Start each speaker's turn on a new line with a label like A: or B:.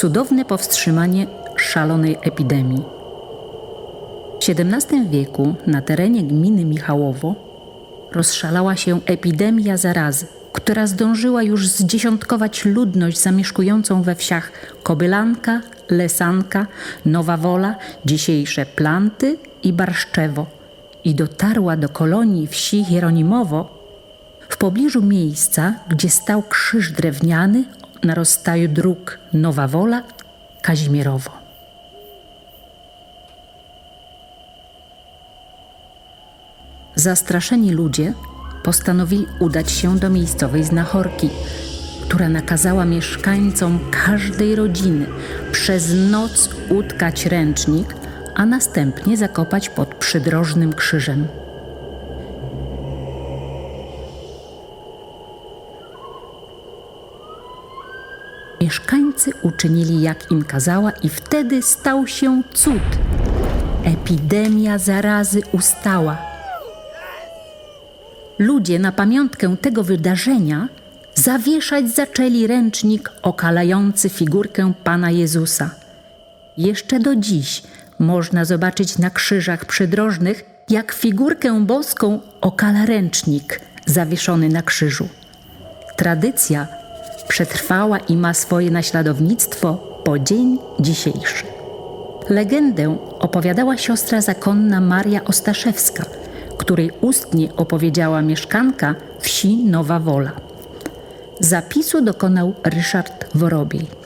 A: cudowne powstrzymanie szalonej epidemii. W XVII wieku na terenie gminy Michałowo rozszalała się epidemia zarazy, która zdążyła już zdziesiątkować ludność zamieszkującą we wsiach Kobylanka, Lesanka, Nowa Wola, dzisiejsze Planty i Barszczewo i dotarła do kolonii wsi Hieronimowo w pobliżu miejsca, gdzie stał krzyż drewniany na rozstaju dróg Nowa Wola, Kazimierowo. Zastraszeni ludzie postanowili udać się do miejscowej znachorki, która nakazała mieszkańcom każdej rodziny przez noc utkać ręcznik, a następnie zakopać pod przydrożnym krzyżem. Mieszkańcy uczynili jak im kazała, i wtedy stał się cud. Epidemia zarazy ustała. Ludzie na pamiątkę tego wydarzenia zawieszać zaczęli ręcznik okalający figurkę Pana Jezusa. Jeszcze do dziś można zobaczyć na krzyżach przydrożnych, jak figurkę boską okala ręcznik zawieszony na krzyżu. Tradycja przetrwała i ma swoje naśladownictwo po dzień dzisiejszy. Legendę opowiadała siostra zakonna Maria Ostaszewska, której ustnie opowiedziała mieszkanka wsi Nowa Wola. Zapisu dokonał Ryszard Worobiej.